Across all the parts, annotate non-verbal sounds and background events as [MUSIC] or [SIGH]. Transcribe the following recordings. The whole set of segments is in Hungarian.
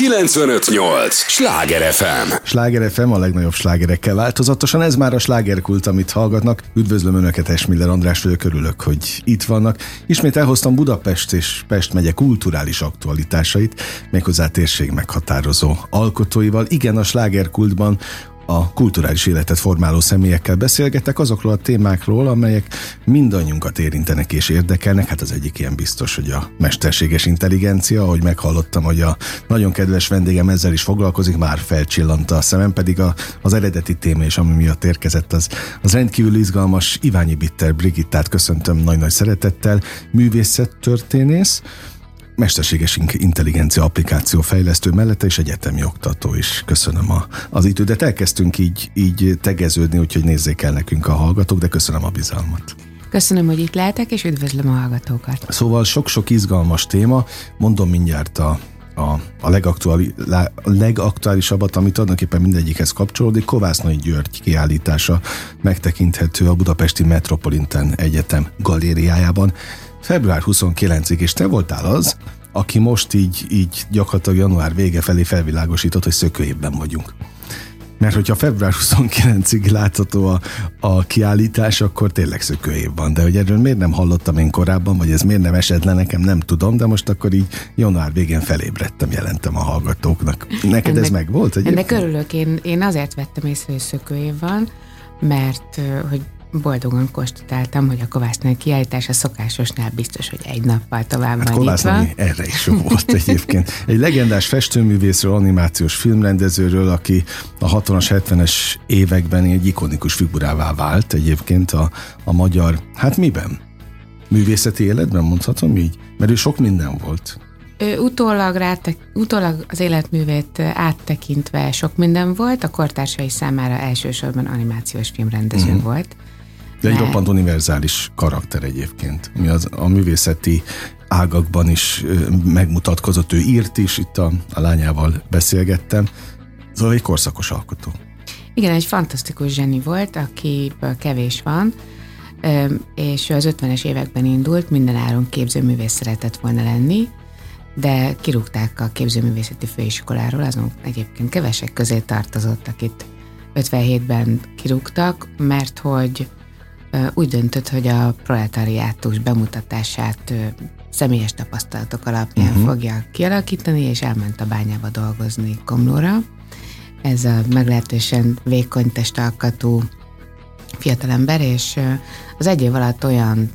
958! Sláger FM! Sláger FM a legnagyobb slágerekkel változatosan, ez már a slágerkult, amit hallgatnak. Üdvözlöm Önöket, Esmiller András vagyok, örülök, hogy itt vannak. Ismét elhoztam Budapest és Pest megye kulturális aktualitásait, méghozzá térség meghatározó alkotóival. Igen, a slágerkultban a kulturális életet formáló személyekkel beszélgetek azokról a témákról, amelyek mindannyiunkat érintenek és érdekelnek. Hát az egyik ilyen biztos, hogy a mesterséges intelligencia, ahogy meghallottam, hogy a nagyon kedves vendégem ezzel is foglalkozik, már felcsillanta a szemem, pedig a, az eredeti téma és ami miatt érkezett, az, az rendkívül izgalmas Iványi Bitter Brigittát köszöntöm nagy-nagy szeretettel, művészettörténész, mesterséges intelligencia applikáció fejlesztő mellette és egyetemi oktató is. Köszönöm a, az időt. Elkezdtünk így, így tegeződni, úgyhogy nézzék el nekünk a hallgatók, de köszönöm a bizalmat. Köszönöm, hogy itt lehetek, és üdvözlöm a hallgatókat. Szóval sok-sok izgalmas téma, mondom mindjárt a, a, a, legaktuális, a legaktuálisabbat, amit tulajdonképpen mindegyikhez kapcsolódik, Kovásznai György kiállítása megtekinthető a Budapesti Metropolitan Egyetem galériájában február 29-ig, és te voltál az, aki most így, így gyakorlatilag január vége felé felvilágosított, hogy szökőévben vagyunk. Mert hogyha február 29-ig látható a, a kiállítás, akkor tényleg szökőév van. De hogy erről miért nem hallottam én korábban, vagy ez miért nem esett le nekem, nem tudom, de most akkor így január végén felébredtem, jelentem a hallgatóknak. Neked ennek, ez meg volt? Ennek örülök, én, én azért vettem észre, hogy szökőév van, mert hogy boldogan konstatáltam, hogy a Kovásznai kiállítás a szokásosnál biztos, hogy egy nappal tovább hát van nyitva. erre is jó volt [LAUGHS] egyébként. Egy legendás festőművészről, animációs filmrendezőről, aki a 60-as, 70-es években egy ikonikus figurává vált egyébként a, a magyar, hát miben? Művészeti életben mondhatom így? Mert ő sok minden volt. Ő utólag, rátek, utólag az életművét áttekintve sok minden volt, a kortársai számára elsősorban animációs filmrendező uh-huh. volt. De egy roppant univerzális karakter egyébként, ami az, a művészeti ágakban is megmutatkozott. Ő írt is, itt a, a lányával beszélgettem. Szóval egy korszakos alkotó. Igen, egy fantasztikus zseni volt, akiből kevés van, és ő az 50-es években indult, minden áron képzőművész szeretett volna lenni, de kirúgták a képzőművészeti főiskoláról, azon egyébként kevesek közé tartozott, akit 57-ben kirúgtak, mert hogy úgy döntött, hogy a proletariátus bemutatását személyes tapasztalatok alapján uh-huh. fogja kialakítani, és elment a bányába dolgozni Komlóra. Ez a meglehetősen vékony testalkatú fiatalember, és az egy év alatt olyan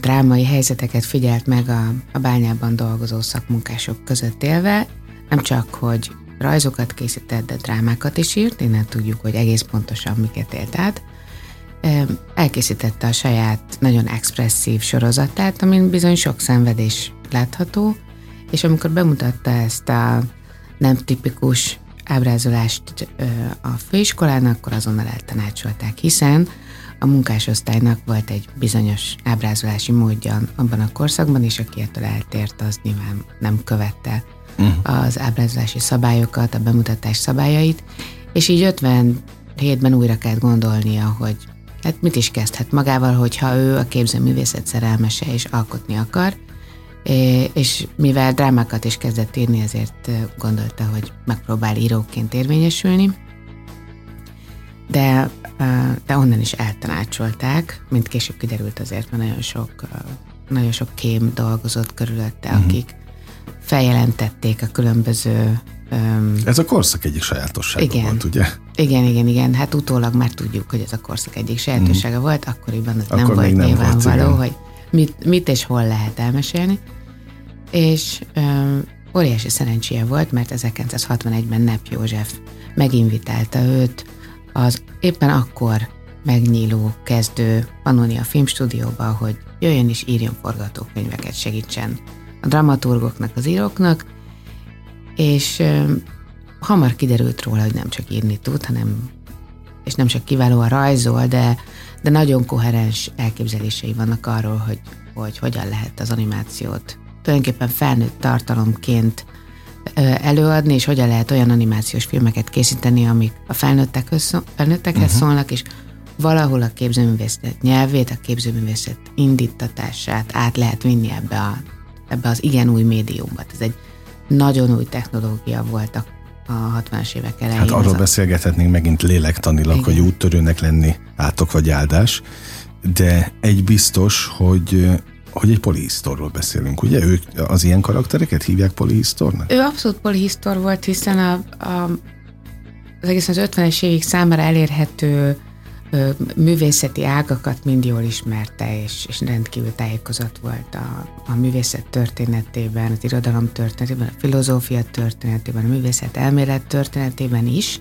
drámai helyzeteket figyelt meg a, a bányában dolgozó szakmunkások között élve, nem csak, hogy rajzokat készített, de drámákat is írt, innen tudjuk, hogy egész pontosan miket élt át, elkészítette a saját nagyon expresszív sorozatát, amin bizony sok szenvedés látható, és amikor bemutatta ezt a nem tipikus ábrázolást a főiskolának, akkor azonnal eltanácsolták, hiszen a munkásosztálynak volt egy bizonyos ábrázolási módja abban a korszakban, és aki ettől eltért, az nyilván nem követte uh-huh. az ábrázolási szabályokat, a bemutatás szabályait, és így 57-ben újra kellett gondolnia, hogy hát mit is kezdhet magával, hogyha ő a képzőművészet szerelmese és alkotni akar, és mivel drámákat is kezdett írni, ezért gondolta, hogy megpróbál íróként érvényesülni. De, de onnan is eltanácsolták, mint később kiderült azért, mert nagyon sok, nagyon sok kém dolgozott körülötte, uh-huh. akik feljelentették a különböző Um, ez a korszak egyik sajátossága igen, volt, ugye? Igen, igen, igen. Hát utólag már tudjuk, hogy ez a korszak egyik sajátossága mm. volt, akkoriban az Akkor nem volt nem nyilvánvaló, volt, hogy mit, mit és hol lehet elmesélni. És um, óriási szerencséje volt, mert 1961-ben Nep József meginvitálta őt az éppen akkor megnyíló kezdő Pannonia Filmstúdióba, hogy jöjjön és írjon forgatókönyveket, segítsen a dramaturgoknak, az íróknak, és hamar kiderült róla, hogy nem csak írni tud, hanem és nem csak kiválóan rajzol, de, de nagyon koherens elképzelései vannak arról, hogy, hogy hogyan lehet az animációt tulajdonképpen felnőtt tartalomként előadni, és hogyan lehet olyan animációs filmeket készíteni, amik a felnőttekhez, felnőttekhez uh-huh. szólnak, és valahol a képzőművészet nyelvét, a képzőművészet indítatását át lehet vinni ebbe, a, ebbe az igen új médiumba. Ez egy nagyon új technológia voltak a 60-as évek elején. Hát arról beszélgethetnénk megint lélektanilag, Igen. hogy úttörőnek lenni átok vagy áldás, de egy biztos, hogy hogy egy polihisztorról beszélünk, ugye? Ők az ilyen karaktereket hívják polihisztornak? Ő abszolút polihisztor volt, hiszen a, a, az egészen az 50-es évig számára elérhető művészeti ágakat mind jól ismerte, és, és rendkívül tájékozott volt a, a művészet történetében, az irodalom történetében, a filozófia történetében, a művészet elmélet történetében is.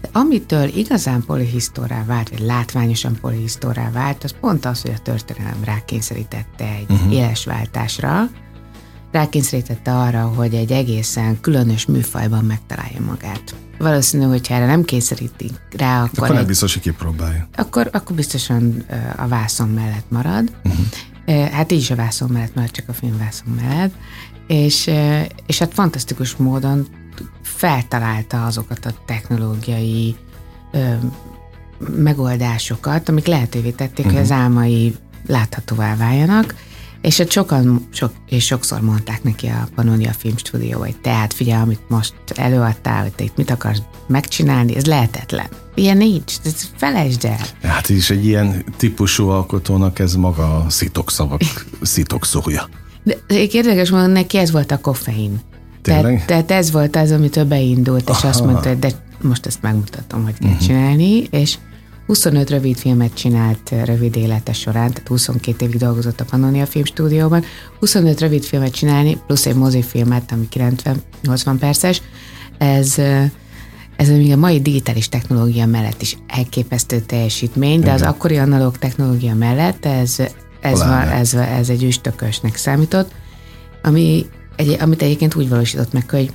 De amitől igazán polihisztorá vált, vagy látványosan polihisztorá vált, az pont az, hogy a történelem rákényszerítette egy uh-huh. éles váltásra, rákényszerítette arra, hogy egy egészen különös műfajban megtalálja magát. Valószínű, hogyha erre nem kényszerítik rá, akkor... Akkor egy, biztos, hogy kipróbálja. Akkor, akkor biztosan a vászon mellett marad. Uh-huh. Hát így is a vászon mellett marad, csak a film vászon mellett. És, és hát fantasztikus módon feltalálta azokat a technológiai ö, megoldásokat, amik lehetővé tették, uh-huh. hogy az álmai láthatóvá váljanak, és hát sokan, sok, és sokszor mondták neki a Pannonia Filmstúdió, hogy tehát figyelj, amit most előadtál, hogy te itt mit akarsz megcsinálni, ez lehetetlen. Ilyen nincs, ez felejtsd el. Hát is egy ilyen típusú alkotónak ez maga a szitokszavak szitokszója. De érdekes mondani, neki ez volt a koffein. Tehát, tehát ez volt az, amitől beindult, és Aha. azt mondta, hogy de most ezt megmutatom, hogy kell uh-huh. csinálni, és 25 rövid filmet csinált rövid élete során, tehát 22 évig dolgozott a Pannonia Filmstúdióban, 25 rövid filmet csinálni, plusz egy mozifilmet, ami 90-80 perces, ez ez még a mai digitális technológia mellett is elképesztő teljesítmény, de az akkori analóg technológia mellett ez, ez, van, ez, ez egy üstökösnek számított, ami egy, amit egyébként úgy valósított meg, hogy,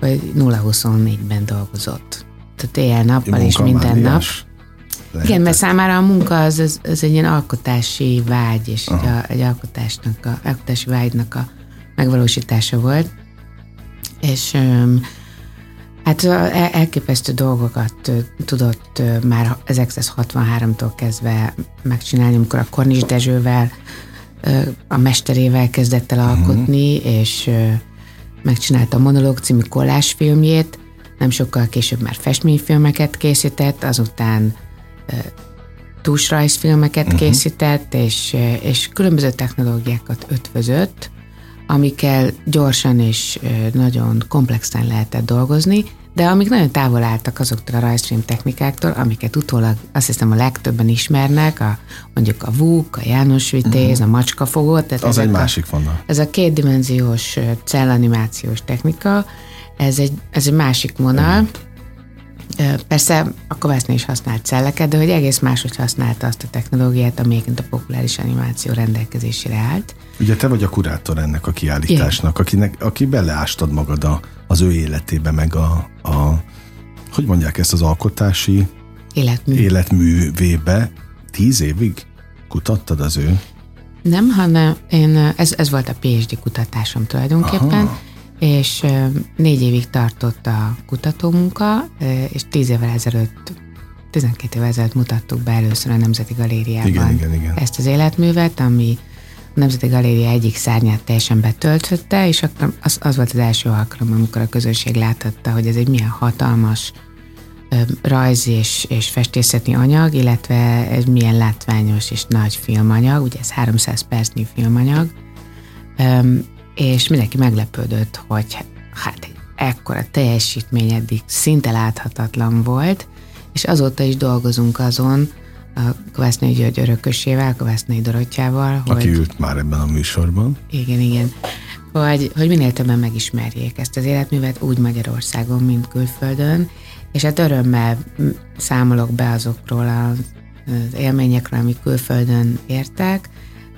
hogy 0-24-ben dolgozott. Tehát éjjel-nappal és minden nap. Lehetett. Igen, mert számára a munka az, az, az egy ilyen alkotási vágy, és egy, a, egy alkotásnak a, alkotási vágynak a megvalósítása volt. És hát elképesztő dolgokat tudott már 1963-tól kezdve megcsinálni, amikor a Kornis Dezsővel a mesterével kezdett el alkotni, uh-huh. és megcsinálta a Monológ című kollásfilmjét, nem sokkal később már festményfilmeket készített, azután tusrajzfilmeket uh-huh. készített, és, és különböző technológiákat ötvözött, amikkel gyorsan és nagyon komplexen lehetett dolgozni, de amik nagyon távol álltak azoktól a rajzfilm technikáktól, amiket utólag azt hiszem a legtöbben ismernek, a, mondjuk a VUK, a János Vitéz, uh-huh. a macskafogó. Tehát az egy másik vonal. Ez a kétdimenziós cellanimációs technika, ez egy, ez egy másik vonal. Uh-huh. Persze a Kovászné is használt celleket, de hogy egész máshogy használta azt a technológiát, amelyként a populáris animáció rendelkezésére állt. Ugye te vagy a kurátor ennek a kiállításnak, akinek, aki beleástad magad a, az ő életébe, meg a, a, hogy mondják ezt az alkotási Életmű. életművébe. Tíz évig kutattad az ő? Nem, hanem én, ez, ez volt a PhD kutatásom tulajdonképpen, Aha. És négy évig tartott a kutatómunka, és tíz évvel ezelőtt 12 évvel ezelőtt mutattuk be először a Nemzeti Galériában igen, igen, igen. ezt az életművet, ami a Nemzeti Galéria egyik szárnyát teljesen betöltötte, és az, az volt az első alkalom, amikor a közönség láthatta, hogy ez egy milyen hatalmas rajz és, és festészeti anyag, illetve ez milyen látványos és nagy filmanyag, ugye ez 300 percnyi filmanyag, és mindenki meglepődött, hogy hát egy ekkora teljesítmény eddig szinte láthatatlan volt, és azóta is dolgozunk azon, a Kovásznai György örökösével, Kovásznai Dorottyával. Aki hogy, ült már ebben a műsorban. Igen, igen. Hogy, hogy minél többen megismerjék ezt az életművet úgy Magyarországon, mint külföldön, és hát örömmel számolok be azokról az élményekről, amik külföldön értek.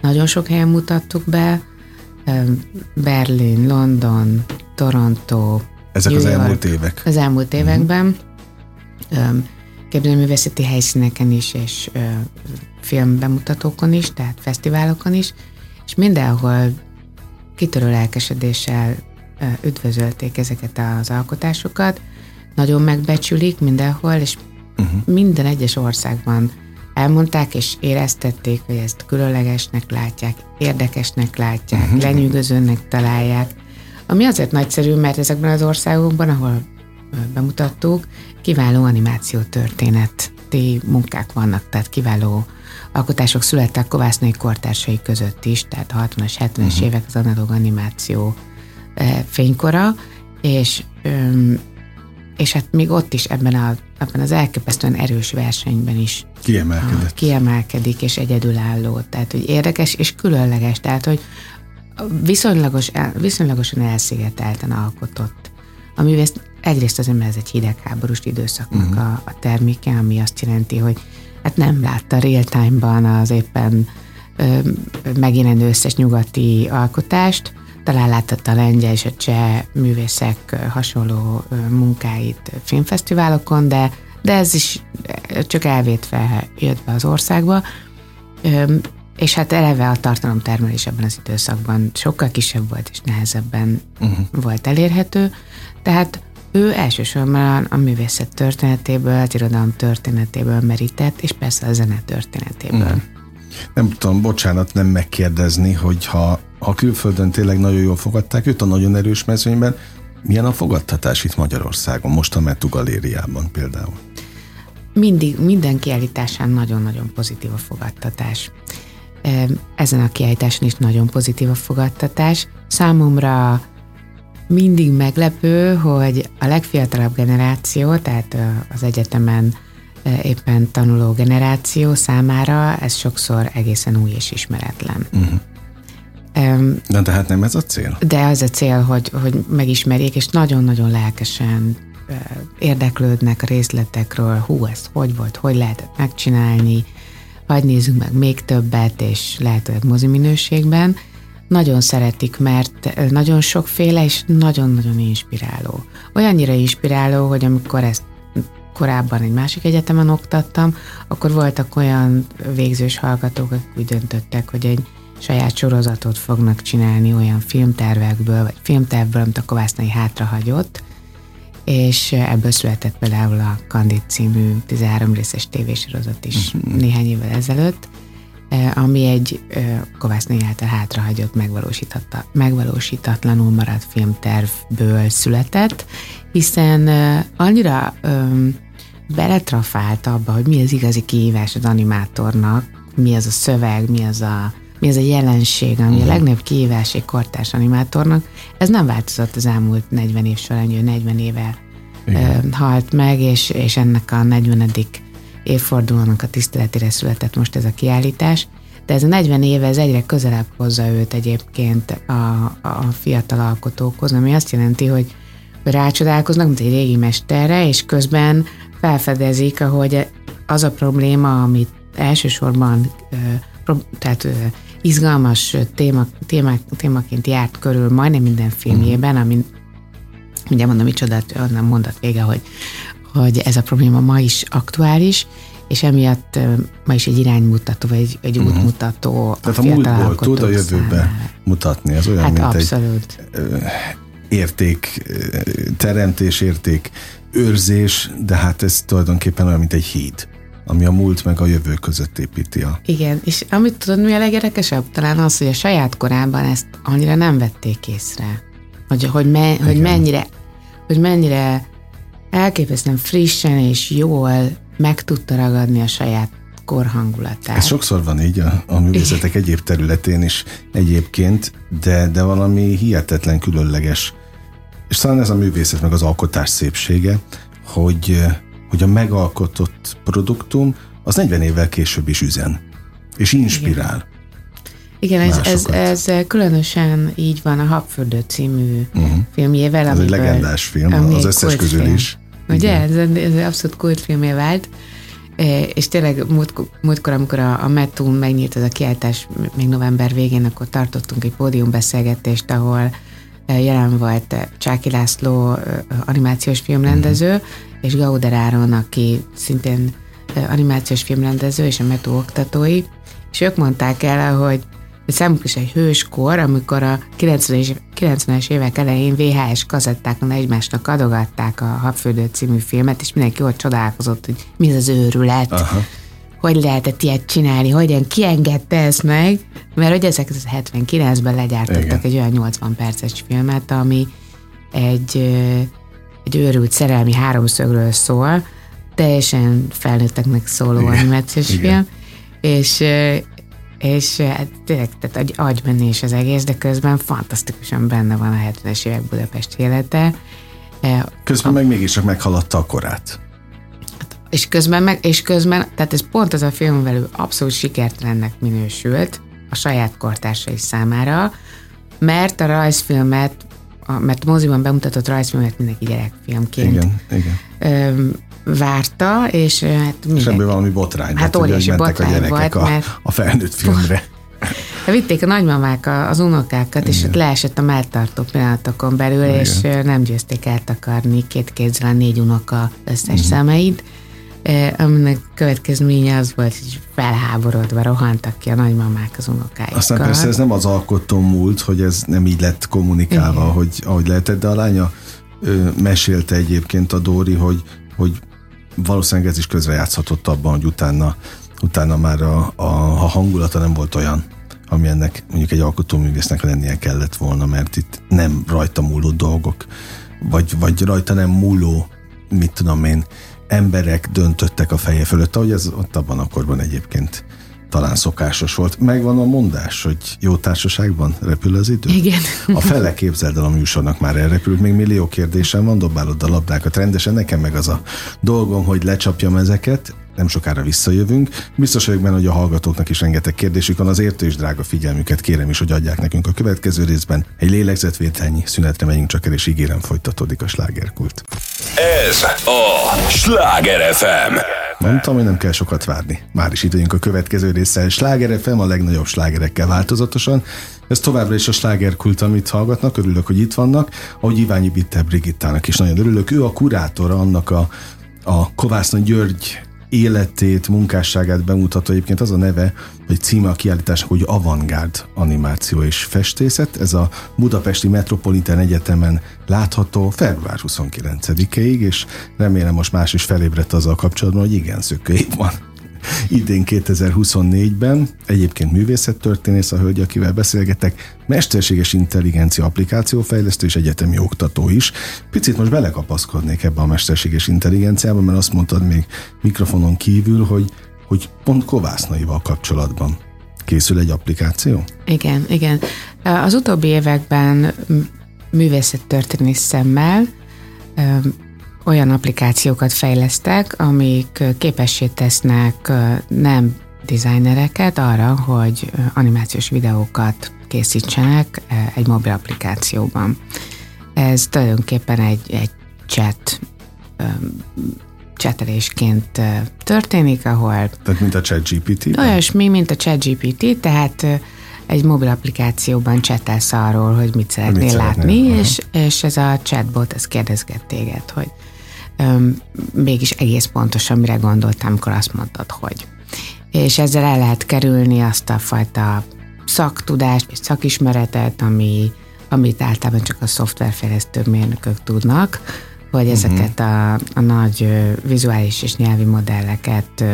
Nagyon sok helyen mutattuk be, Berlin, London, Toronto, Ezek New az York, elmúlt évek. Az elmúlt mhm. években. Uh-huh képzőművészeti helyszíneken is, és filmbemutatókon is, tehát fesztiválokon is, és mindenhol kitörő lelkesedéssel üdvözölték ezeket az alkotásokat, nagyon megbecsülik mindenhol, és uh-huh. minden egyes országban elmondták és éreztették, hogy ezt különlegesnek látják, érdekesnek látják, uh-huh. lenyűgözőnek találják, Ami azért nagyszerű, mert ezekben az országokban, ahol bemutattuk, kiváló animáció történeti munkák vannak, tehát kiváló alkotások születtek kovásznai kortársai között is, tehát a 60-as, 70-es uh-huh. évek az analóg animáció fénykora, és és hát még ott is ebben, a, ebben az elképesztően erős versenyben is Kiemelkedett. kiemelkedik, és egyedülálló. Tehát, hogy érdekes és különleges, tehát, hogy viszonylagos, viszonylagosan elszigetelten alkotott. A művész egyrészt azért, mert ez egy hidegháborús időszaknak uh-huh. a, a terméke, ami azt jelenti, hogy hát nem látta real time-ban az éppen ö, megjelenő összes nyugati alkotást, talán láttatta a lengyel és a cseh művészek hasonló munkáit filmfesztiválokon, de, de ez is csak elvétve jött be az országba. És hát eleve a tartalomtermelés ebben az időszakban sokkal kisebb volt és nehezebben uh-huh. volt elérhető, tehát ő elsősorban a művészet történetéből, az irodalom történetéből merített, és persze a zene történetéből. Uh-huh. Nem tudom, bocsánat nem megkérdezni, hogy ha, ha külföldön tényleg nagyon jól fogadták őt a nagyon erős mezőnyben, milyen a fogadtatás itt Magyarországon, most a Metu Galériában például? Mindig, minden kiállításán nagyon-nagyon pozitív a fogadtatás. Ezen a kiállításon is nagyon pozitív a fogadtatás. Számomra mindig meglepő, hogy a legfiatalabb generáció, tehát az egyetemen éppen tanuló generáció számára ez sokszor egészen új és ismeretlen. Uh-huh. De tehát nem ez a cél? De az a cél, hogy, hogy megismerjék, és nagyon-nagyon lelkesen érdeklődnek a részletekről, hú, ez hogy volt, hogy lehetett megcsinálni, vagy nézzük meg még többet, és lehetőleg mozi minőségben. Nagyon szeretik, mert nagyon sokféle, és nagyon-nagyon inspiráló. Olyannyira inspiráló, hogy amikor ezt korábban egy másik egyetemen oktattam, akkor voltak olyan végzős hallgatók, akik úgy döntöttek, hogy egy saját sorozatot fognak csinálni olyan filmtervekből, vagy filmtervből, amit a Kovásznai hátrahagyott, és ebből született például a Kandid című 13 részes tévésorozat is uh-huh. néhány évvel ezelőtt, eh, ami egy eh, Kovásznai által hátrahagyott, megvalósítatlanul maradt filmtervből született, hiszen eh, annyira beletrafált abba, hogy mi az igazi kihívás az animátornak, mi az a szöveg, mi az a, mi az a jelenség, ami a mhm. legnagyobb kihívás egy kortárs animátornak. Ez nem változott az elmúlt 40 év során, hogy 40 éve Igen. halt meg, és, és ennek a 40. évfordulónak a tiszteletére született most ez a kiállítás. De ez a 40 éve, ez egyre közelebb hozza őt egyébként a, a fiatal alkotókhoz, ami azt jelenti, hogy rácsodálkoznak, mint egy régi mesterre, és közben felfedezik, ahogy az a probléma, amit elsősorban tehát izgalmas téma, téma, témaként járt körül majdnem minden filmjében, amin ugye mondom, micsoda, onnan mondat vége, hogy, hogy ez a probléma ma is aktuális, és emiatt ma is egy iránymutató, vagy egy, egy uh-huh. útmutató. Tehát a, a múltból tud a jövőbe számára. mutatni, az olyan, hát mint abszolút. egy érték, teremtés, érték őrzés, de hát ez tulajdonképpen olyan, mint egy híd ami a múlt meg a jövő között építi a... Igen, és amit tudod, mi a legérdekesebb? Talán az, hogy a saját korában ezt annyira nem vették észre. Hogy, hogy, me, hogy mennyire hogy mennyire elképesztően frissen és jól meg tudta ragadni a saját korhangulatát. Ez sokszor van így a, a művészetek egyéb területén is egyébként, de, de valami hihetetlen különleges és talán ez a művészet meg az alkotás szépsége, hogy, hogy a megalkotott produktum az 40 évvel később is üzen, és inspirál. Igen, ez, ez, ez különösen így van a Habfürdő című uh-huh. filmjével. Ez egy legendás film, az összes közül is. Ugye, ez, ez abszolút kultfilmé vált. E, és tényleg múlt, múltkor, amikor a, a Metún megnyílt ez a kiáltás, még november végén, akkor tartottunk egy pódiumbeszélgetést, ahol jelen volt Csáki László animációs filmrendező, uh-huh. és Gauder Áron, aki szintén animációs filmrendező, és a Metó oktatói, és ők mondták el, hogy számukra is egy hőskor, amikor a 90-es, 90-es évek elején VHS kazettákon egymásnak adogatták a Habfődő című filmet, és mindenki ott csodálkozott, hogy mi az őrület. Aha. Hogy lehetett ilyet csinálni, hogyan kiengedte ezt meg, mert hogy ezek 79-ben legyártottak Igen. egy olyan 80 perces filmet, ami egy, egy őrült szerelmi háromszögről szól, teljesen felnőtteknek szóló Igen. animációs Igen. film, és és hát tényleg tehát agy, agymenés az egész, de közben fantasztikusan benne van a 70-es évek Budapest élete. Közben a, meg mégis csak meghaladta a korát. És közben, meg, és közben, tehát ez pont az a film velő abszolút sikertelennek minősült a saját kortársai számára, mert a rajzfilmet, a, mert a moziban bemutatott rajzfilmet mindenki gyerekfilmként igen, igen. Ö, várta, és hát mindenki, És ebből valami botrány. Hát óriási botrány a gyerekek volt, a, mert... a felnőtt filmre. [LAUGHS] Vitték a nagymamák az unokákat, és ott leesett a melltartó pillanatokon belül, Igen. és nem győzték eltakarni két kézzel a négy unoka összes uh-huh. szemeit aminek következménye az volt, hogy felháborodva rohantak ki a nagymamák az unokáikkal. Aztán persze ez nem az alkotó múlt, hogy ez nem így lett kommunikálva, Igen. hogy ahogy lehetett, de a lánya ö, mesélte egyébként a Dóri, hogy, hogy valószínűleg ez is közrejátszhatott abban, hogy utána, utána már a, a, a hangulata nem volt olyan, ami ennek mondjuk egy alkotóművésznek lennie kellett volna, mert itt nem rajta múló dolgok, vagy, vagy rajta nem múló, mit tudom én, emberek döntöttek a feje fölött, ahogy ez ott abban a korban egyébként talán szokásos volt. Megvan a mondás, hogy jó társaságban repül az idő? Igen. A fele képzeld el a műsornak már elrepült, még millió kérdésem van, dobálod a labdákat rendesen, nekem meg az a dolgom, hogy lecsapjam ezeket, nem sokára visszajövünk. Biztos vagyok benne, hogy a hallgatóknak is rengeteg kérdésük van, az értő és drága figyelmüket kérem is, hogy adják nekünk a következő részben. Egy lélegzetvételnyi szünetre megyünk csak el, és ígérem folytatódik a slágerkult. Ez a Sláger FM. Mondtam, hogy nem kell sokat várni. Már is időnk a következő résszel. Sláger FM a legnagyobb slágerekkel változatosan. Ez továbbra is a slágerkult, amit hallgatnak. Örülök, hogy itt vannak. Ahogy Iványi Bitter Brigittának is nagyon örülök. Ő a kurátora annak a a Kovászna György életét, munkásságát bemutató egyébként az a neve, hogy címe a kiállításnak, hogy Avantgárd animáció és festészet. Ez a Budapesti Metropolitan Egyetemen látható február 29-ig, és remélem most más is felébredt azzal kapcsolatban, hogy igen, szökőig van idén 2024-ben, egyébként művészettörténész a hölgy, akivel beszélgetek, mesterséges intelligencia applikációfejlesztő és egyetemi oktató is. Picit most belekapaszkodnék ebbe a mesterséges intelligenciába, mert azt mondtad még mikrofonon kívül, hogy, hogy pont kovásznaival kapcsolatban készül egy applikáció? Igen, igen. Az utóbbi években művészettörténész szemmel olyan applikációkat fejlesztek, amik képessé tesznek nem designereket arra, hogy animációs videókat készítsenek egy mobil applikációban. Ez tulajdonképpen egy, egy chat csetelésként történik, ahol... Tehát mint a ChatGPT? Olyasmi, mint a ChatGPT, tehát egy mobil applikációban csetelsz arról, hogy mit szeretnél mit látni, és, és ez a chatbot, ez kérdezget téged, hogy öm, mégis egész pontosan mire gondoltam, amikor azt mondtad, hogy. És ezzel el lehet kerülni azt a fajta szaktudást és szakismeretet, ami, amit általában csak a szoftverfejlesztő mérnökök tudnak, hogy uh-huh. ezeket a, a nagy vizuális és nyelvi modelleket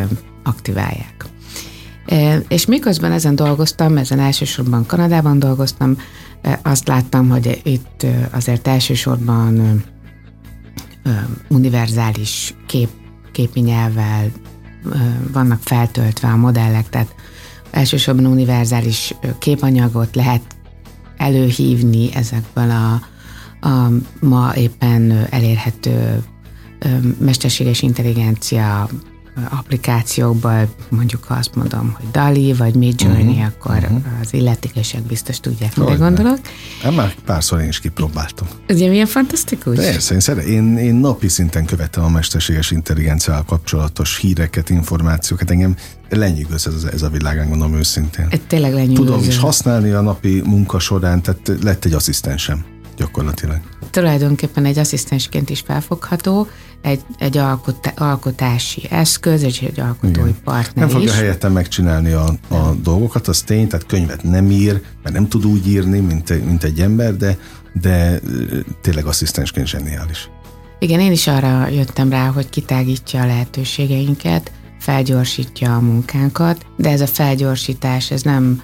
aktiválják. És miközben ezen dolgoztam, ezen elsősorban Kanadában dolgoztam, azt láttam, hogy itt azért elsősorban univerzális kép, képi nyelvvel vannak feltöltve a modellek, tehát elsősorban univerzális képanyagot lehet előhívni ezekből a, a ma éppen elérhető mesterséges intelligencia applikációkból, mondjuk azt mondom, hogy Dali vagy Midjourney, uh-huh, akkor uh-huh. az illetékesek biztos tudják, mire gondolok. Nem, már párszor én is kipróbáltam. Ugye milyen fantasztikus? Persze, én, szeret, én, én napi szinten követem a mesterséges intelligenciával kapcsolatos híreket, információkat. Engem lenyűgöz ez, ez a világ, gondolom őszintén. Ez tényleg lenyűgöző. Tudom is használni a napi munka során, tehát lett egy asszisztensem gyakorlatilag. Tulajdonképpen egy asszisztensként is felfogható, egy, egy alkot, alkotási eszköz, és egy alkotói Igen. partner Nem fogja is. helyettem megcsinálni a, a dolgokat, az tény, tehát könyvet nem ír, mert nem tud úgy írni, mint, mint egy ember, de, de tényleg asszisztensként zseniális. Igen, én is arra jöttem rá, hogy kitágítja a lehetőségeinket, felgyorsítja a munkánkat, de ez a felgyorsítás, ez nem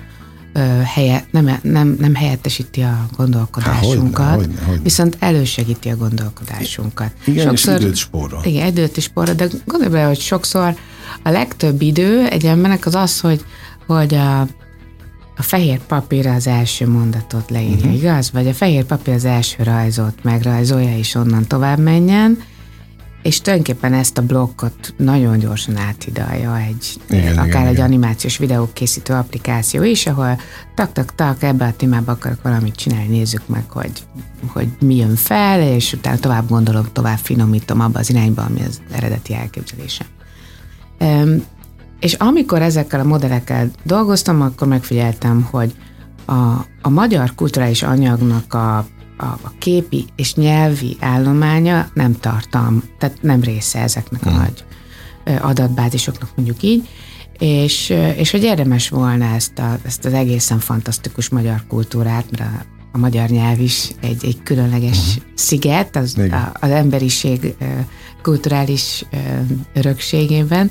helye, nem, nem, nem helyettesíti a gondolkodásunkat, Há, hogyne, hogyne, hogyne. viszont elősegíti a gondolkodásunkat. Igen, sokszor, és időt spórol. Igen, időt is spórol, de gondolj bele, hogy sokszor a legtöbb idő egy embernek az az, hogy, hogy a, a fehér papír az első mondatot leírja, uh-huh. igaz? Vagy a fehér papír az első rajzot megrajzolja, és onnan tovább menjen, és tulajdonképpen ezt a blokkot nagyon gyorsan áthidalja egy, igen, akár igen, egy igen. animációs videók készítő applikáció is, ahol tak-tak-tak, ebbe a témába akarok valamit csinálni, nézzük meg, hogy, hogy mi jön fel, és utána tovább gondolom, tovább finomítom abba az irányba, ami az eredeti elképzelése. Um, és amikor ezekkel a modellekkel dolgoztam, akkor megfigyeltem, hogy a, a magyar kulturális anyagnak a a, a képi és nyelvi állománya nem tartalm, tehát nem része ezeknek a hmm. nagy adatbázisoknak mondjuk így, és, és hogy érdemes volna ezt, a, ezt az egészen fantasztikus magyar kultúrát, mert a, a magyar nyelv is egy, egy különleges uh-huh. sziget az, a, az emberiség kulturális örökségében,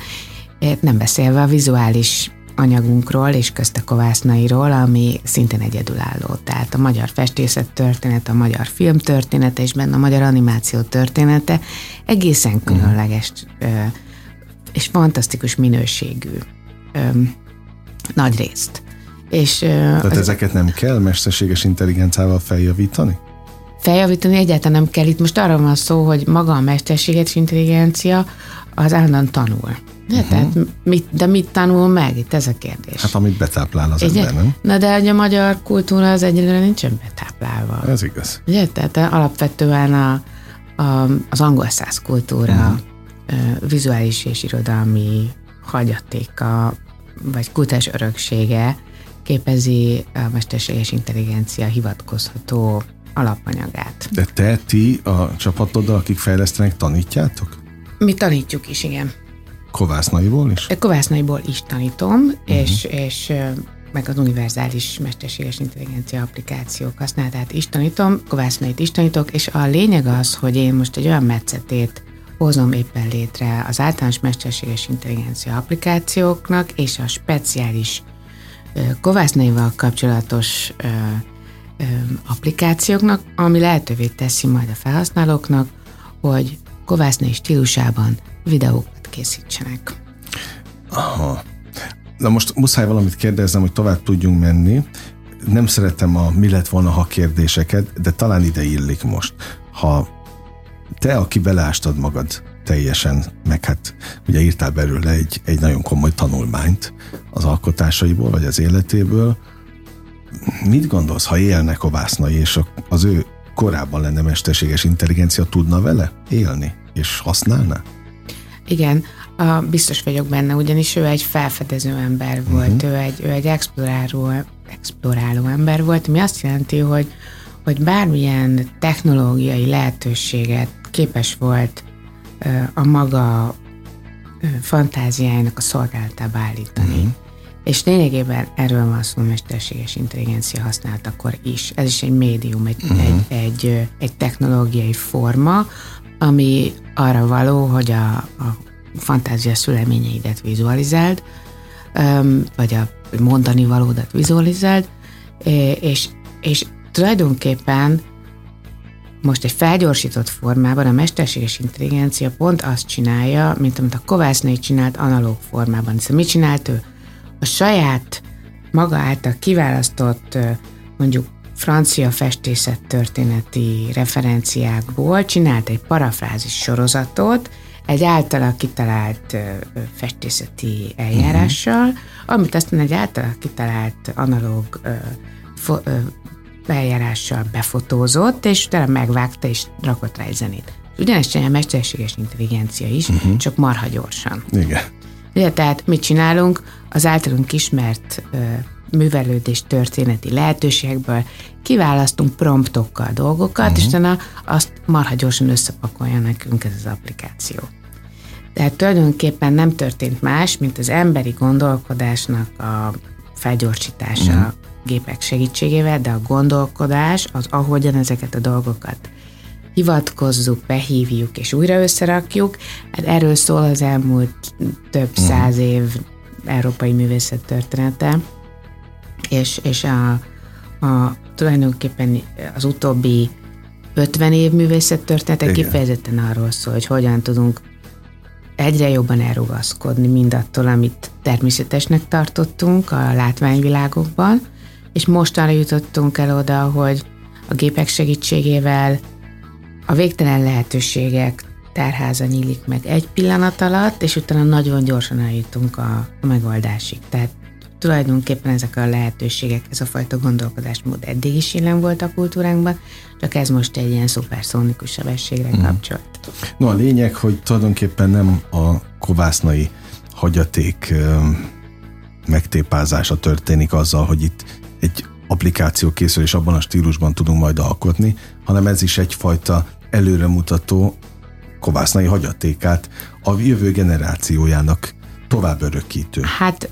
nem beszélve a vizuális anyagunkról és közte kovásznairól, ami szintén egyedülálló. Tehát a magyar festészet története, a magyar film története és benne a magyar animáció története egészen mhm. különleges és fantasztikus minőségű nagy részt. És, Tehát az, ezeket nem kell mesterséges intelligenciával feljavítani? Feljavítani egyáltalán nem kell. Itt most arra van szó, hogy maga a mesterséges intelligencia az állandóan tanul. De, uh-huh. tehát mit, de mit tanul meg? Itt ez a kérdés. Hát amit betáplál az Ugye? ember, nem? Na de a magyar kultúra az egyelőre nincsen betáplálva. Ez igaz. Ugye? Tehát alapvetően a, a, az angol száz kultúra uh-huh. vizuális és irodalmi hagyatéka, vagy kultúrás öröksége képezi a mesterséges intelligencia hivatkozható alapanyagát. De te, ti a csapatoddal, akik fejlesztenek, tanítjátok? Mi tanítjuk is, igen. Kovásznaiból is? Kovásznaiból is tanítom, uh-huh. és, és meg az univerzális mesterséges intelligencia applikációk használatát is tanítom, kovásznait is tanítok, és a lényeg az, hogy én most egy olyan metszetét hozom éppen létre az általános mesterséges intelligencia applikációknak és a speciális kovásznaival kapcsolatos applikációknak, ami lehetővé teszi majd a felhasználóknak, hogy kovásznai stílusában videók készítsenek. Aha. Na most muszáj valamit kérdeznem, hogy tovább tudjunk menni. Nem szeretem a mi lett volna, ha kérdéseket, de talán ide illik most. Ha te, aki beleástad magad teljesen, meg hát ugye írtál belőle egy, egy nagyon komoly tanulmányt az alkotásaiból, vagy az életéből, mit gondolsz, ha élnek a vásznai, és az ő korábban lenne mesterséges intelligencia, tudna vele élni, és használna? Igen, a, biztos vagyok benne, ugyanis ő egy felfedező ember volt, uh-huh. ő, egy, ő egy exploráló, exploráló ember volt, ami azt jelenti, hogy, hogy bármilyen technológiai lehetőséget képes volt ö, a maga ö, fantáziájának a szolgálatába állítani. Uh-huh. És lényegében erről van szó mesterséges intelligencia használatakor is. Ez is egy médium, egy, uh-huh. egy, egy, egy technológiai forma, ami arra való, hogy a, a fantázia szüleményeidet vizualizáld, vagy a mondani valódat vizualizáld, és, és tulajdonképpen most egy felgyorsított formában a mesterséges intelligencia pont azt csinálja, mint amit a Kovásznai csinált analóg formában. Hiszen mit csinált ő? A saját maga által kiválasztott mondjuk francia festészet történeti referenciákból csinált egy parafrázis sorozatot, egy általa kitalált festészeti eljárással, uh-huh. amit aztán egy általa kitalált analóg eljárással befotózott, és utána megvágta, és rakott rá egy zenét. Ugyanezt csinálja a mesterséges intelligencia is, uh-huh. csak marha gyorsan. Igen. Ugye, tehát mit csinálunk? Az általunk ismert művelődés történeti lehetőségekből kiválasztunk promptokkal dolgokat, uh-huh. és utána azt marha gyorsan összepakolja nekünk ez az applikáció. Tehát tulajdonképpen nem történt más, mint az emberi gondolkodásnak a felgyorsítása uh-huh. gépek segítségével, de a gondolkodás az ahogyan ezeket a dolgokat hivatkozzuk, behívjuk és újra összerakjuk. Hát erről szól az elmúlt több uh-huh. száz év európai művészet története, és, és a, a, tulajdonképpen az utóbbi 50 év művészet története kifejezetten arról szól, hogy hogyan tudunk egyre jobban elrugaszkodni mindattól, amit természetesnek tartottunk a látványvilágokban, és mostanra jutottunk el oda, hogy a gépek segítségével a végtelen lehetőségek tárháza nyílik meg egy pillanat alatt, és utána nagyon gyorsan eljutunk a, a megoldásig. Tehát tulajdonképpen ezek a lehetőségek, ez a fajta gondolkodásmód eddig is jelen volt a kultúránkban, csak ez most egy ilyen szuperszónikus sebességre mm. kapcsolt. No, a lényeg, hogy tulajdonképpen nem a kovásznai hagyaték megtépázása történik azzal, hogy itt egy applikáció készül, és abban a stílusban tudunk majd alkotni, hanem ez is egyfajta előremutató kovásznai hagyatékát a jövő generációjának tovább örökítő. Hát,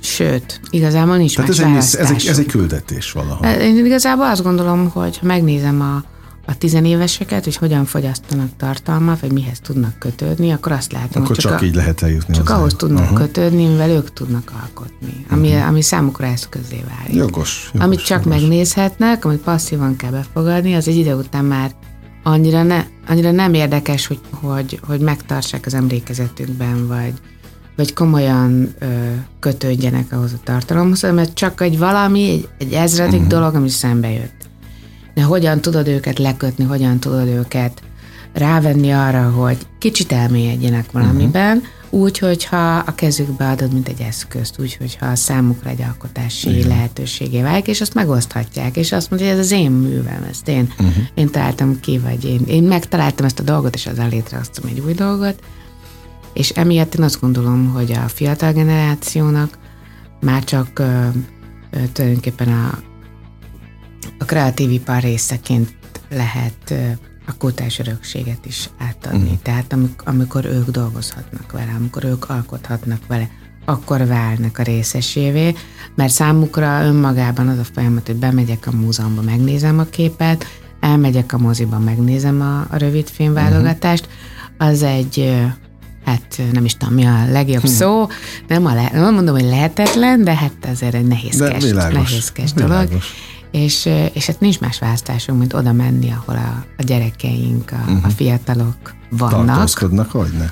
sőt, igazából nincs Tehát ez egy, ez, egy, ez egy küldetés valahol. Én igazából azt gondolom, hogy ha megnézem a, a tizenéveseket, hogy hogyan fogyasztanak tartalmat, vagy mihez tudnak kötődni, akkor azt látom, akkor hogy csak, csak a, így lehet eljutni. Csak hozzá. ahhoz tudnak uh-huh. kötődni, mivel ők tudnak alkotni, ami, uh-huh. ami számukra eszközé válik. Jogos, jogos. Amit csak jogos. megnézhetnek, amit passzívan kell befogadni, az egy idő után már annyira, ne, annyira nem érdekes, hogy, hogy, hogy megtartsák az emlékezetükben, vagy, vagy komolyan ö, kötődjenek ahhoz a tartalomhoz, mert csak egy valami, egy, egy ezredik uh-huh. dolog, ami szembe jött. De hogyan tudod őket lekötni, hogyan tudod őket rávenni arra, hogy kicsit elmélyedjenek valamiben, uh-huh úgy, hogyha a kezükbe adod, mint egy eszközt, úgy, hogyha a számukra egy alkotási Igen. lehetőségé válik, és azt megoszthatják, és azt mondja, hogy ez az én művem, ezt én, uh-huh. én találtam ki, vagy én, én megtaláltam ezt a dolgot, és azzal létrehoztam egy új dolgot, és emiatt én azt gondolom, hogy a fiatal generációnak már csak ö, ö, tulajdonképpen a, a kreatív ipar részeként lehet ö, a kultúrás örökséget is átadni. Uh-huh. Tehát amikor, amikor ők dolgozhatnak vele, amikor ők alkothatnak vele, akkor válnak a részesévé, mert számukra önmagában az a folyamat, hogy bemegyek a múzeumba, megnézem a képet, elmegyek a moziba, megnézem a, a rövid filmválogatást, uh-huh. az egy hát nem is tudom, mi a legjobb hm. szó, nem, a le, nem mondom, hogy lehetetlen, de hát azért egy nehézkes, nehézkes dolog. És, és hát nincs más választásunk, mint oda menni, ahol a, a gyerekeink, a, uh-huh. a mhm. fiatalok vannak. Tartózkodnak, hogy ne?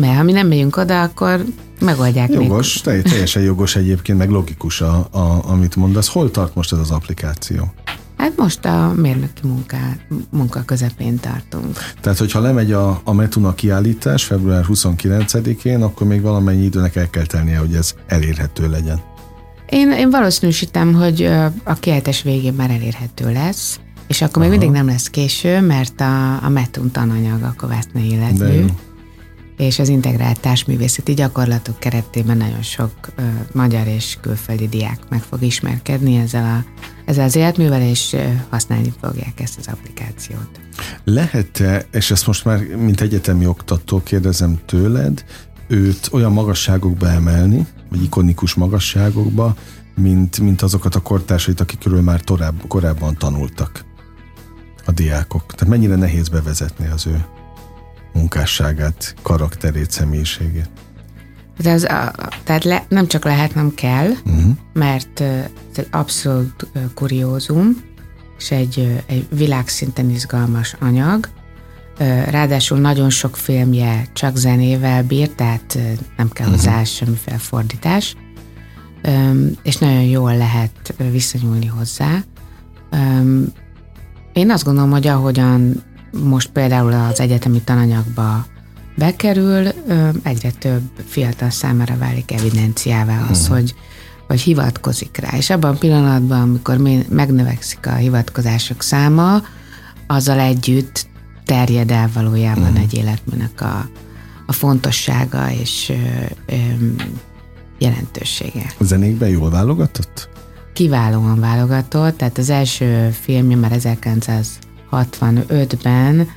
Mert ha mi nem megyünk oda, akkor megoldják Jogos, még. teljesen jogos egyébként, meg logikus, a, a, amit mondasz. Hol tart most ez az applikáció? Hát most a mérnöki munká, munka közepén tartunk. Tehát, hogyha lemegy a, a Metuna kiállítás február 29-én, akkor még valamennyi időnek el kell tennie, hogy ez elérhető legyen. Én, én valószínűsítem, hogy a kiállítás végén már elérhető lesz, és akkor Aha. még mindig nem lesz késő, mert a, a Metun tananyag a kovásznai életmű és az integrált társművészeti gyakorlatok keretében nagyon sok ö, magyar és külföldi diák meg fog ismerkedni ezzel, a, ezzel az életművel, és ö, használni fogják ezt az applikációt. Lehet-e, és ezt most már mint egyetemi oktató kérdezem tőled, őt olyan magasságokba emelni, vagy ikonikus magasságokba, mint, mint azokat a kortársait, akikről már torább, korábban tanultak a diákok. Tehát mennyire nehéz bevezetni az ő munkásságát, karakterét, személyiségét. De az, a, tehát le, nem csak lehet, nem kell, uh-huh. mert ez egy abszolút kuriózum, és egy, egy világszinten izgalmas anyag. Ráadásul nagyon sok filmje csak zenével bír, tehát nem kell uh-huh. hozzá semmiféle fordítás, és nagyon jól lehet visszanyúlni hozzá. Én azt gondolom, hogy ahogyan most például az egyetemi tananyagba bekerül, egyre több fiatal számára válik evidenciává az, hmm. hogy, hogy hivatkozik rá. És abban a pillanatban, amikor megnövekszik a hivatkozások száma, azzal együtt terjed el valójában hmm. egy életműnek a, a fontossága és ö, ö, jelentősége. A zenékben jól válogatott? Kiválóan válogatott, tehát az első filmje már 1900 65-ben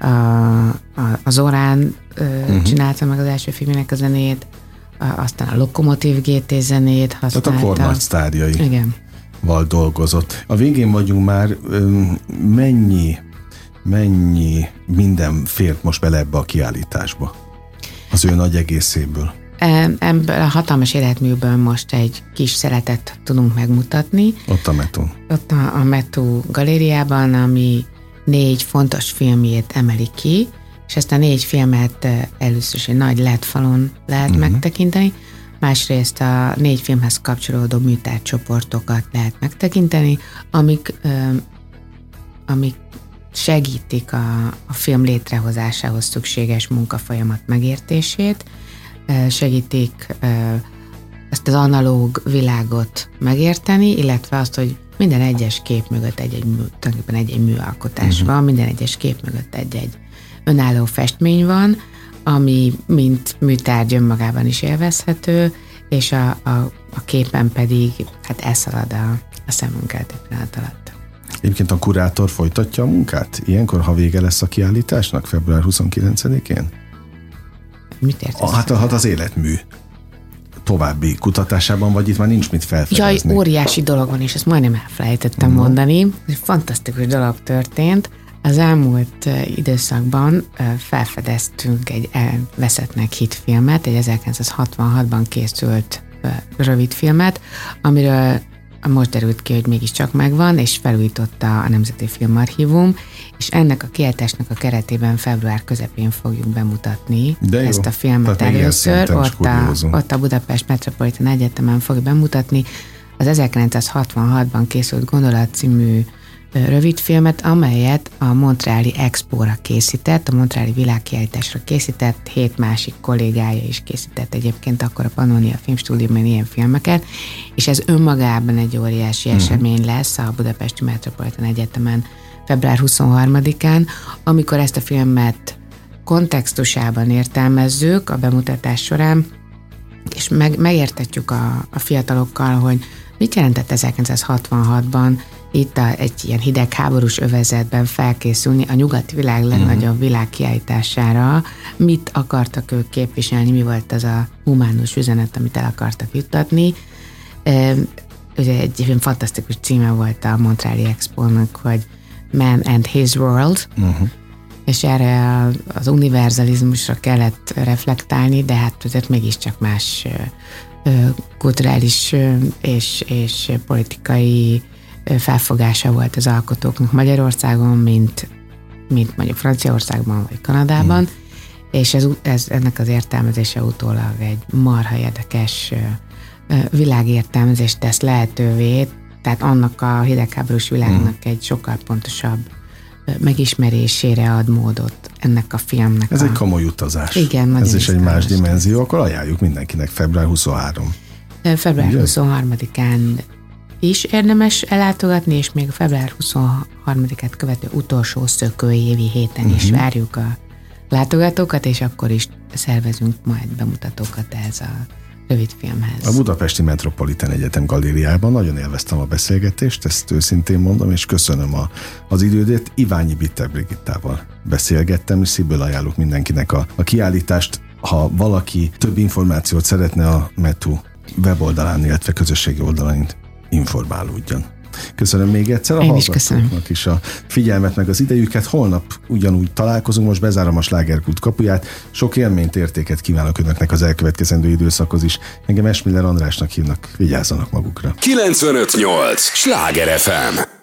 a, a, az Orán uh-huh. csinálta meg az első filmének a zenét, aztán a Lokomotív GT zenét használta. Tehát a kormány sztárjai. Igen. Val dolgozott. A végén vagyunk már, mennyi mennyi minden fért most bele ebbe a kiállításba? Az ő nagy egészéből. Ebből a hatalmas életműből most egy kis szeretet tudunk megmutatni. Ott a Metú. Ott a, a Metú galériában, ami négy fontos filmjét emeli ki, és ezt a négy filmet először is egy nagy LED falon lehet uh-huh. megtekinteni, másrészt a négy filmhez kapcsolódó műtárcsoportokat lehet megtekinteni, amik, amik segítik a, a film létrehozásához szükséges munkafolyamat megértését, segítik ezt az analóg világot megérteni, illetve azt, hogy minden egyes kép mögött egy-egy mű, tulajdonképpen egy-egy műalkotás uh-huh. van, minden egyes kép mögött egy-egy önálló festmény van, ami mint műtárgy önmagában is élvezhető, és a, a, a képen pedig hát elszalad a, a szemünk egy pillanat alatt. Egyébként a kurátor folytatja a munkát? Ilyenkor, ha vége lesz a kiállításnak, február 29-én? Mit értesz? Hát, hát az életmű további kutatásában, vagy itt már nincs mit felfedezni? Jaj, óriási dolog van, és ezt majdnem elfelejtettem uh-huh. mondani. Egy fantasztikus dolog történt. Az elmúlt időszakban felfedeztünk egy elveszettnek hit filmet, egy 1966-ban készült rövidfilmet, amiről most derült ki, hogy mégiscsak megvan, és felújította a Nemzeti Filmarchívum, és ennek a kiáltásnak a keretében február közepén fogjuk bemutatni De ezt a filmet Tehát először. Ott a, ott a Budapest Metropolitan Egyetemen fogjuk bemutatni az 1966-ban készült Gondolat című rövidfilmet, amelyet a Montreali Expo-ra készített, a Montreali világkiállításra készített, hét másik kollégája is készített egyébként akkor a Pannonia Filmstúdióban ilyen filmeket, és ez önmagában egy óriási uh-huh. esemény lesz a Budapesti Metropolitan Egyetemen február 23-án, amikor ezt a filmet kontextusában értelmezzük a bemutatás során, és meg, megértetjük a, a fiatalokkal, hogy mit jelentett 1966-ban itt a, egy ilyen hidegháborús övezetben felkészülni a nyugati világ legnagyobb világkiállítására, mit akartak ők képviselni, mi volt az a humánus üzenet, amit el akartak juttatni. Ugye egy, egy fantasztikus címe volt a Montreali Expo-nak, hogy Man and His World, uh-huh. és erre az univerzalizmusra kellett reflektálni, de hát azért mégiscsak más kulturális és, és politikai felfogása volt az alkotóknak Magyarországon, mint, mint mondjuk Franciaországban vagy Kanadában, mm. és ez, ez, ennek az értelmezése utólag egy marha érdekes világértelmezést tesz lehetővé, tehát annak a hidegháborús világnak mm. egy sokkal pontosabb megismerésére ad módot ennek a filmnek. Ez a... egy komoly utazás. Igen, Ez is egy más dimenzió, akkor ajánljuk mindenkinek február 23. Február Ugye? 23-án is érdemes ellátogatni, és még február 23-át követő utolsó szökőévi héten uh-huh. is mhm. várjuk a látogatókat, és akkor is szervezünk majd bemutatókat ez a rövid filmhez. A Budapesti Metropolitan Egyetem galériában nagyon élveztem a beszélgetést, ezt őszintén mondom, és köszönöm a, az idődet. Iványi Bitter Brigittával beszélgettem, és szívből ajánlok mindenkinek a, a kiállítást. Ha valaki több információt szeretne a Metu weboldalán, illetve közösségi oldalán informálódjon. Köszönöm még egyszer a hallgatóknak is a figyelmet, meg az idejüket. Holnap ugyanúgy találkozunk, most bezárom a slágerkult kapuját. Sok élményt, értéket kívánok önöknek az elkövetkezendő időszakhoz is. Engem Esmiller Andrásnak hívnak, vigyázzanak magukra. 958! Sláger FM!